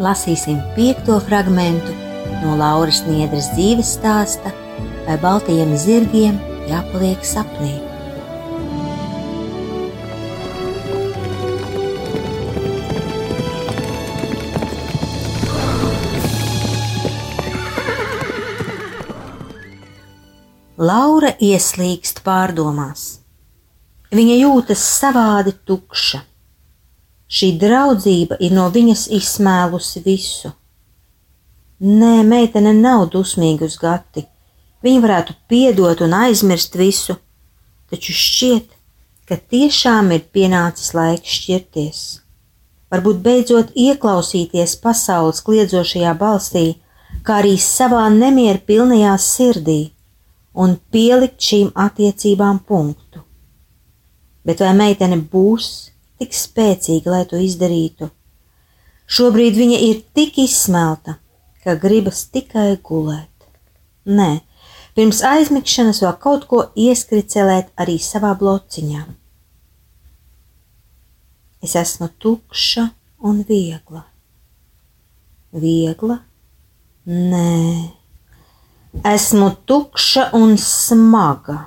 Lasīsim piekto fragment no Lauras Niedras dzīves stāsta, vai baltajiem zirgiem jāpaliek sapnī. Laura ieslīgst pārdomās. Viņa jūtas savādi tukša. Šī draudzība ir no viņas izsmēlusi visu. Nē, meitene nav dusmīga uz gati. Viņa varētu piedot un aizmirst visu, taču šķiet, ka tiešām ir pienācis laiks šķirties. Varbūt beidzot ieklausīties pasaules kliedzošajā balsī, kā arī savā nemieru pilnajā sirdī un pielikt šīm attiecībām punktu. Bet vai meitene būs tik spēcīga, lai to izdarītu? Šobrīd viņa ir tik izsmelta, ka gribas tikai gulēt. Nē, pirms aizmigšanas vēl kaut ko ieskricelēt arī savā blociņā. Es esmu tukša un viegla. Viegla? Nē, esmu tukša un smaga.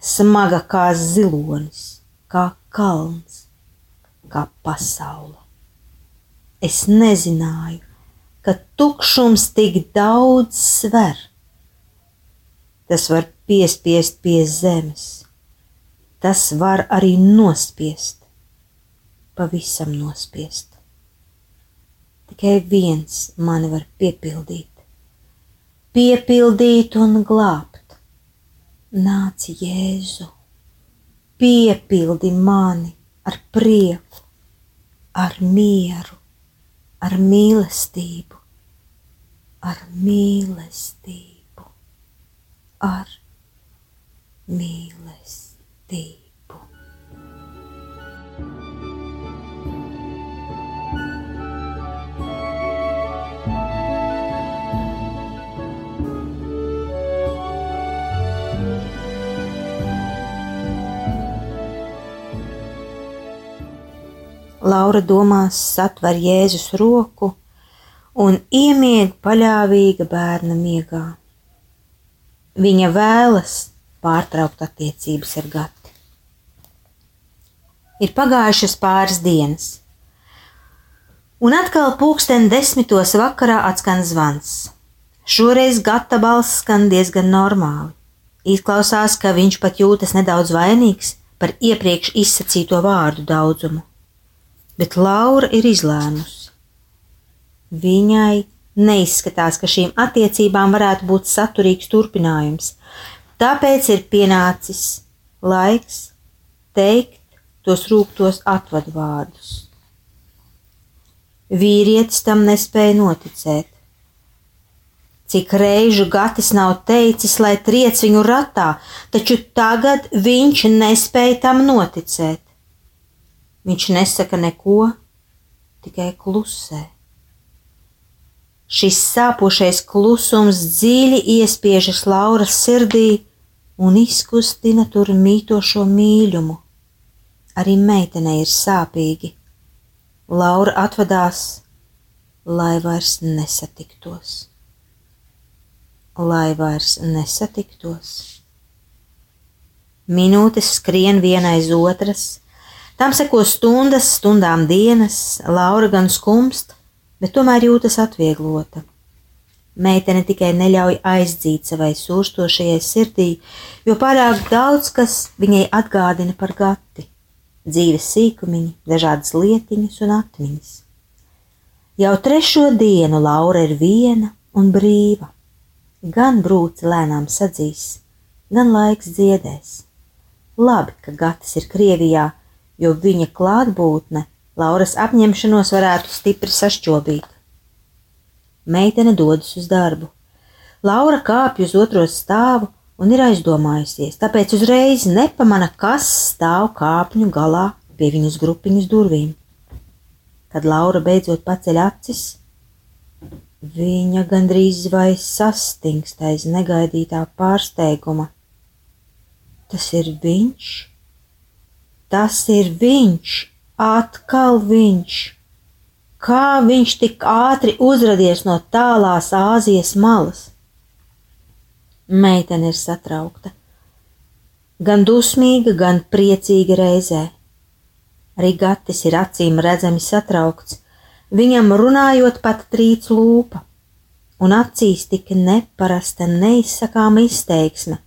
Smaga kā zilonis, kā kalns, kā pasaule. Es nezināju, ka tukšums tik daudz sver tas var piespiest pie zemes. Tas var arī nospiest, pavisam nospiest. Tikai viens mani var piepildīt, piepildīt un glābt. Nāc, Jēzu, piepildi mani ar prieku, ar mieru, ar mīlestību, ar mīlestību ar mīlestību. Laura domās satver Jēzus roku un iemieg paļāvīga bērna miegā. Viņa vēlas pārtraukt attiecības ar Gati. Ir pagājušas pāris dienas, un atkal pulksten desmitos vakarā atskan zvans. Šoreiz Gata balss skan diezgan normāli. Izklausās, ka viņš pat jūtas nedaudz vainīgs par iepriekš izsacīto vārdu daudzumu, bet Laura ir izlēmusi. Viņai Neizskatās, ka šīm attiecībām varētu būt saturīgs turpinājums, tāpēc ir pienācis laiks teikt tos rūktos atvadu vārdus. Vīrietis tam nespēja noticēt. Cik reižu Gatis nav teicis, lai triec viņu ratā, taču tagad viņš nespēja tam noticēt. Viņš nesaka neko, tikai klusē. Šis sāpošais klusums dziļi iespiežas Lauras sirdī un izkustina tur mītošo mīļumu. Arī meitenei ir sāpīgi. Laura atvadās, lai vairs nesatiktos. Lai vairs nesatiktos. Minūtes skrien viena aiz otras, tam seko stundas, stundām dienas, Laura gan skumst, bet tomēr jūtas atvieglota. Meitene tikai neļauj aizdzīt savai sūrstošajai sirdī, jo pārāk daudz kas viņai atgādina par gati - dzīves sīkumiņi, dažādas lietiņas un atmiņas. Jau trešo dienu Laura ir viena un brīva. Gan brūci lēnām sadzīs, gan laiks dziedēs. Labi, ka Gatis ir Krievijā, jo viņa klātbūtne Lauras apņemšanos varētu stipri sašķobīt. Meitene dodas uz darbu. Laura kāpj uz otro stāvu un ir aizdomājusies, tāpēc uzreiz nepamana, kas stāv kāpņu galā pie viņas grupiņas durvīm. Kad Laura beidzot paceļ acis, viņa gandrīz vai sastingst aiz negaidītā pārsteiguma. Tas ir viņš! Tas ir viņš! Atkal viņš! Kā viņš tik ātri uzradies no tālās Āzijas malas? Meitene ir satraukta, gan dusmīga, gan priecīga reizē. Arī Gatis ir acīm redzami satraukts, viņam runājot pat trīc lūpa, un acīs tika neparasta, neizsakāma izteiksme.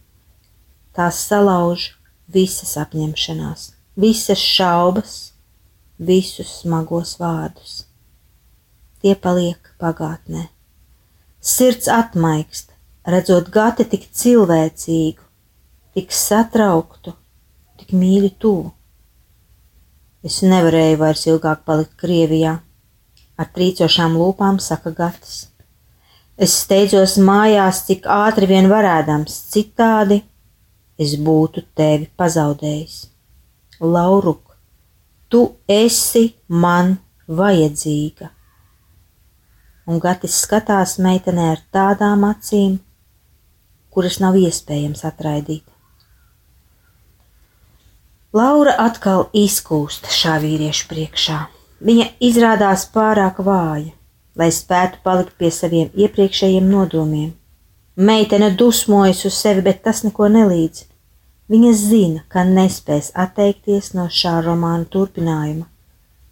Tās salauž visas apņemšanās, visas šaubas, visus smagos vārdus. Tie paliek pagātnē. Sirds atmaikst, redzot gati tik cilvēcīgu, tik satrauktu, tik mīļu tuvu. Es nevarēju vairs ilgāk palikt Krievijā, ar trīcošām lūpām saka Gatis. Es steidzos mājās, cik ātri vien varēdams, citādi es būtu tevi pazaudējis. Lauruk, Tu esi man vajadzīga. Un Gatis skatās meitenē ar tādām acīm, kuras nav iespējams atraidīt. Laura atkal izkūst šā vīrieša priekšā. Viņa izrādās pārāk vāja, lai spētu palikt pie saviem iepriekšējiem nodomiem. Meitene dusmojas uz sevi, bet tas neko nelīdz. Viņa zina, ka nespēs atteikties no šā romāna turpinājuma.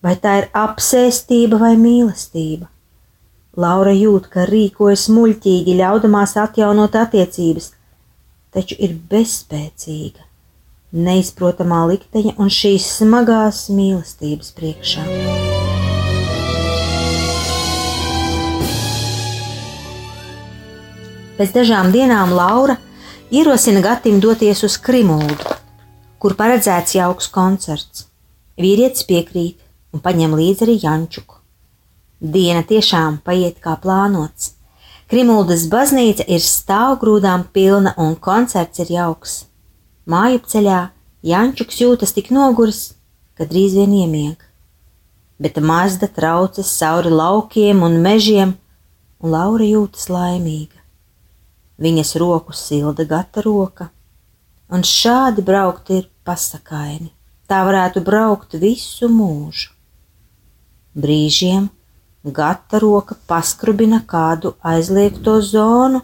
Vai tā ir apsēstība vai mīlestība? Laura jūt, ka rīkojas muļķīgi, ļaudamās atjaunot attiecības, taču ir bezspēcīga, neizprotamā likteņa un šīs smagās mīlestības priekšā. Pēc dažām dienām Laura ierosina Gatim doties uz Krimuldu, kur paredzēts jauks koncerts. Vīrietis piekrīt un paņem līdzi arī Jančuku. Diena tiešām paiet kā plānots. Krimuldas baznīca ir stāvgrūdām pilna un koncerts ir jauks. Māju ceļā Jančuks jūtas tik noguris, ka drīz vien iemieg. Bet Mazda traucas cauri laukiem un mežiem, un Laura jūtas laimīga viņas roku silda gata roka, un šādi braukt ir pasakaini. Tā varētu braukt visu mūžu. Brīžiem gata roka paskrubina kādu aizliegto zonu,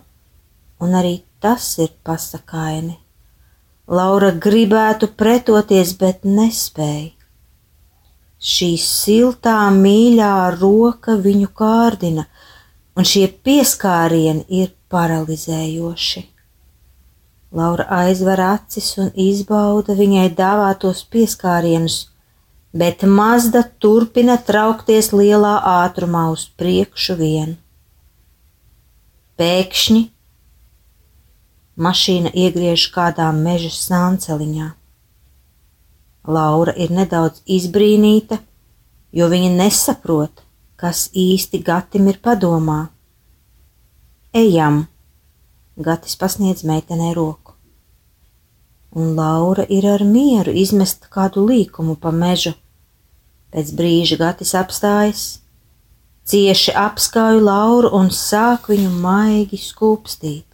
un arī tas ir pasakaini. Laura gribētu pretoties, bet nespēja. Šī siltā, mīļā roka viņu kārdina, un šie pieskārieni ir paralizējoši. Laura aizver acis un izbauda viņai dāvātos pieskārienus, bet Mazda turpina traukties lielā ātrumā uz priekšu vien. Pēkšņi mašīna iegriež kādā meža sānceliņā. Laura ir nedaudz izbrīnīta, jo viņa nesaprot, kas īsti Gatim ir padomā. Ejam! Gatis pasniedz meitenei roku. Un Laura ir ar mieru izmest kādu līkumu pa mežu. Pēc brīža Gatis apstājas, cieši apskauj Lauru un sāk viņu maigi skūpstīt.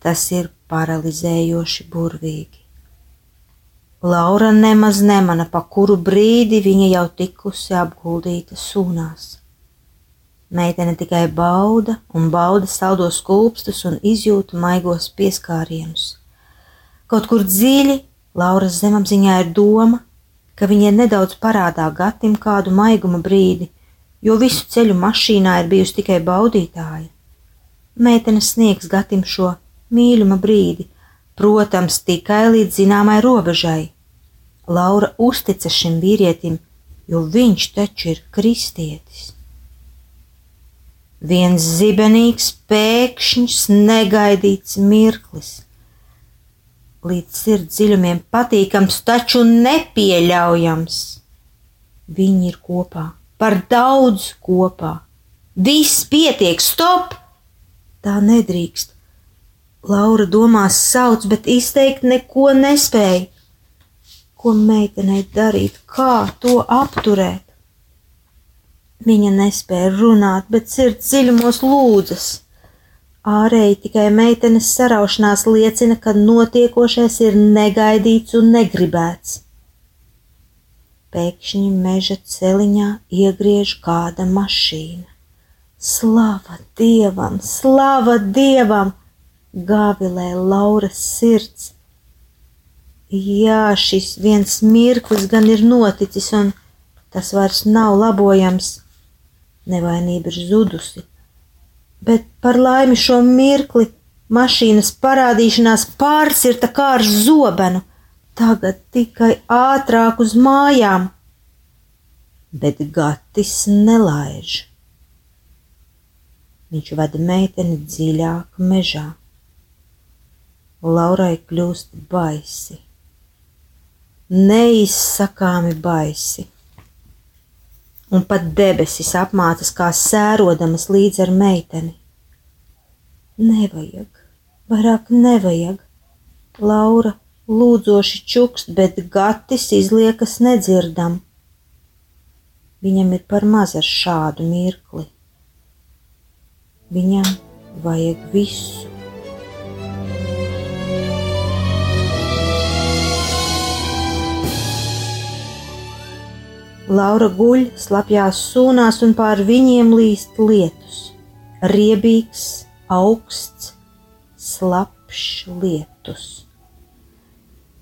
Tas ir paralizējoši burvīgi. Laura nemaz nemana, pa kuru brīdi viņa jau tikusi apguldīta sūnās. Meitene tikai bauda un bauda saldo skūpstus un izjūta maigos pieskārienus. Kaut kur dziļi Lauras zemapziņā ir doma, ka viņa ir nedaudz parādā gatim kādu maiguma brīdi, jo visu ceļu mašīnā ir bijusi tikai baudītāja. meitene sniegs Gatim šo mīļuma brīdi, protams, tikai līdz zināmai robežai. Laura uzticas šim vīrietim, jo viņš taču ir kristietis. Viens zibenīgs, pēkšņs, negaidīts mirklis. Līdz sirds dziļumiem patīkams, taču nepieļaujams. Viņi ir kopā, par daudz kopā. Viss pietiek, stop! Tā nedrīkst. Laura domās sauc, bet izteikt neko nespēja. Ko meitenei darīt, kā to apturēt? Viņa nespēja runāt, bet sirds dziļumos lūdzas. Ārēji tikai meitenes saraušanās liecina, ka notiekošais ir negaidīts un negribēts. Pēkšņi meža celiņā iegriež kāda mašīna. Slava Dievam, slava Dievam! Gāvilē Lauras sirds. Jā, šis viens mirklis gan ir noticis, un tas vairs nav labojams. Nevainība ir zudusi, bet par laimi šo mirkli mašīnas parādīšanās pārcirta kā ar zobenu, tagad tikai ātrāk uz mājām. Bet Gatis nelaiž. Viņš vada meiteni dziļāk mežā. Laurai kļūst baisi, neizsakāmi baisi, un pat debesis apmācas kā sērodamas līdz ar meiteni. Nevajag, vairāk nevajag. Laura lūdzoši čukst, bet gatis izliekas nedzirdam. Viņam ir par maz ar šādu mirkli. Viņam vajag visu. Laura guļ slapjās sūnās, un pār viņiem līst lietus. Riebīgs, augsts, slapjš lietus.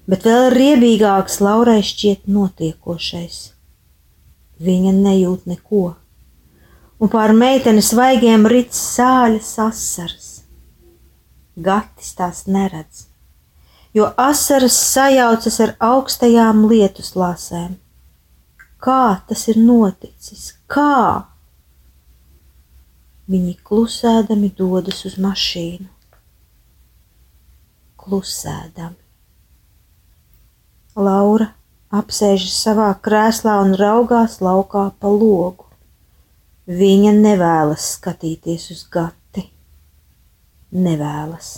Bet vēl riebīgāks Laurai šķiet notiekošais. Viņa nejūt neko, un pār meitenes svaigiem rit sāļas asaras. Gatis tās neredz, jo asaras sajaucas ar augstajām lietus lāsēm Kā tas ir noticis? Kā? Viņi klusēdami dodas uz mašīnu. Klusēdami. Laura apsēžas savā krēslā un raugās laukā pa logu. Viņa nevēlas skatīties uz gati. Nevēlas.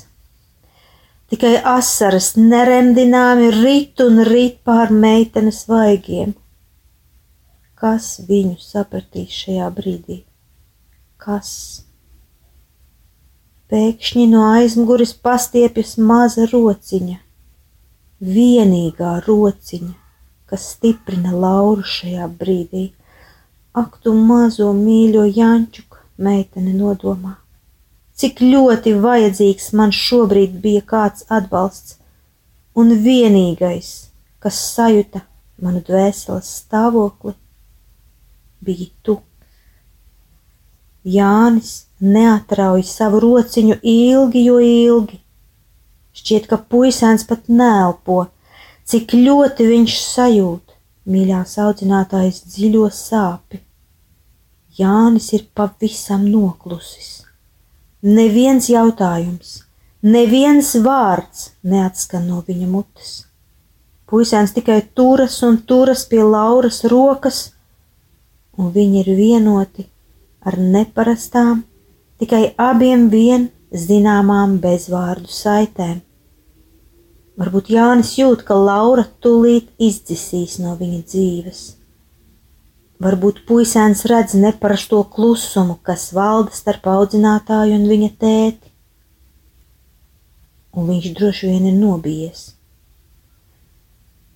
Tikai asaras neremdināmi rit un rit pār meitenes vaigiem Kas viņu sapratīs šajā brīdī? Kas? Pēkšņi no aizmugures pastiepjas maza rociņa, vienīgā rociņa, kas stiprina Lauru šajā brīdī. Ak, tu mazo mīļo Jančuka meitene nodomā, cik ļoti vajadzīgs man šobrīd bija kāds atbalsts, un vienīgais, kas sajuta manu dvēseles stāvokli, biji tu. Jānis neatrauj savu rociņu ilgi, jo ilgi. Šķiet, ka puisēns pat nelpo, cik ļoti viņš sajūt mīļās audzinātājas dziļo sāpi. Jānis ir pavisam noklusis. Neviens jautājums, neviens vārds neatskan no viņa mutes. Puisēns tikai turas un turas pie Lauras rokas, un viņi ir vienoti ar neparastām, tikai abiem vien zināmām bezvārdu saitēm. Varbūt Jānis jūt, ka Laura tūlīt izdzisīs no viņa dzīves. Varbūt puisēns redz neparasto klusumu, kas valda starp audzinātāju un viņa tēti, un viņš droši vien ir nobijies.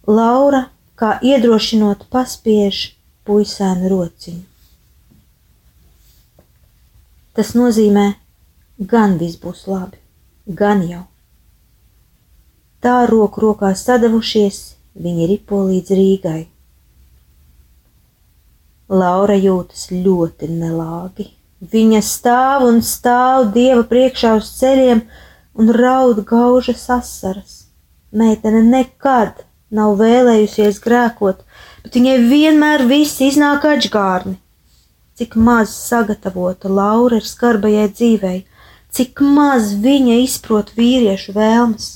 Laura, kā iedrošinot, paspiež puisēnu rociņu. Tas nozīmē, gan viss būs labi, gan jau. Tā roku rokā sadavušies, viņi ripo līdz Rīgai. Laura jūtas ļoti nelāgi. Viņa stāv un stāv dieva priekšā uz ceļiem un raud gaužas asaras. Meitene nekad nav vēlējusies grēkot, bet viņai vienmēr viss iznāk atžgārni. Cik maz sagatavota Laura ir skarbajai dzīvei, cik maz viņa izprot vīriešu vēlmes.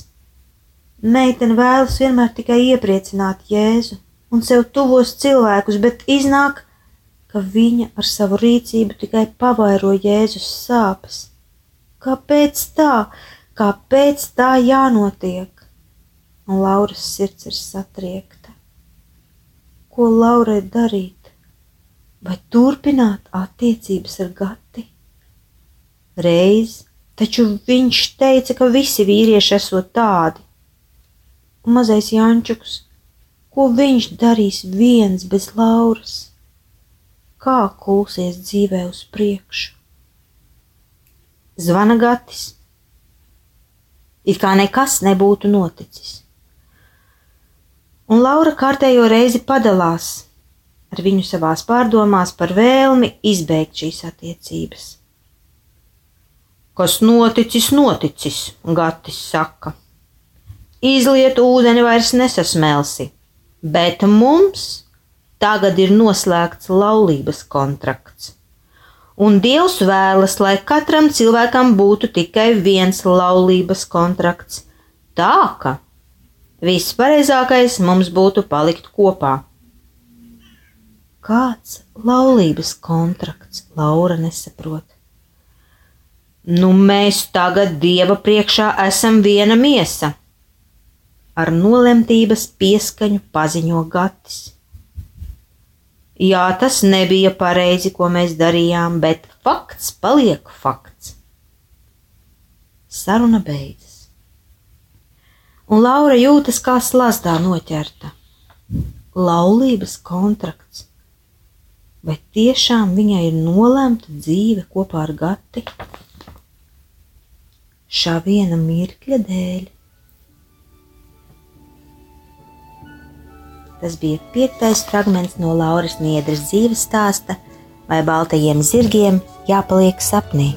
Meitene vēlas vienmēr tikai iepriecināt Jēzu un sev tuvos cilvēkus, bet iznāk, ka viņa ar savu rīcību tikai pavairo Jēzus sāpes. Kāpēc tā? Kāpēc tā jānotiek? Un Lauras sirds ir satriekta. Ko Laurai darīt? Vai turpināt attiecības ar Gati? Reiz taču viņš teica, ka visi vīrieši esot tādi. Un mazais Jančuks, ko viņš darīs viens bez Lauras? kā kulsies dzīvē uz priekšu. Zvana gatis, it kā nekas nebūtu noticis. Un Laura kārtējo reizi padalās ar viņu savās pārdomās par vēlmi izbeigt šīs attiecības. Kas noticis, noticis, Gatis saka. Izliet ūdeni vairs nesasmelsi, bet mums tagad ir noslēgts laulības kontrakts. Un Dievs vēlas, lai katram cilvēkam būtu tikai viens laulības kontrakts, tā ka vispareizākais mums būtu palikt kopā. Kāds laulības kontrakts, Laura nesaprot. Nu, mēs tagad Dieva priekšā esam viena miesa. Ar nolemtības pieskaņu paziņo Gatis. Jā, tas nebija pareizi, ko mēs darījām, bet fakts paliek fakts. Saruna beidzas, un Laura jūtas kā slazdā noķerta. Laulības kontrakts, vai tiešām viņai ir nolemta dzīve kopā ar Gati? Šā viena mirkļa dēļ Tas bija piektais fragments no Lauras Niedras dzīves stāsta, vai baltajiem zirgiem jāpaliek sapnī.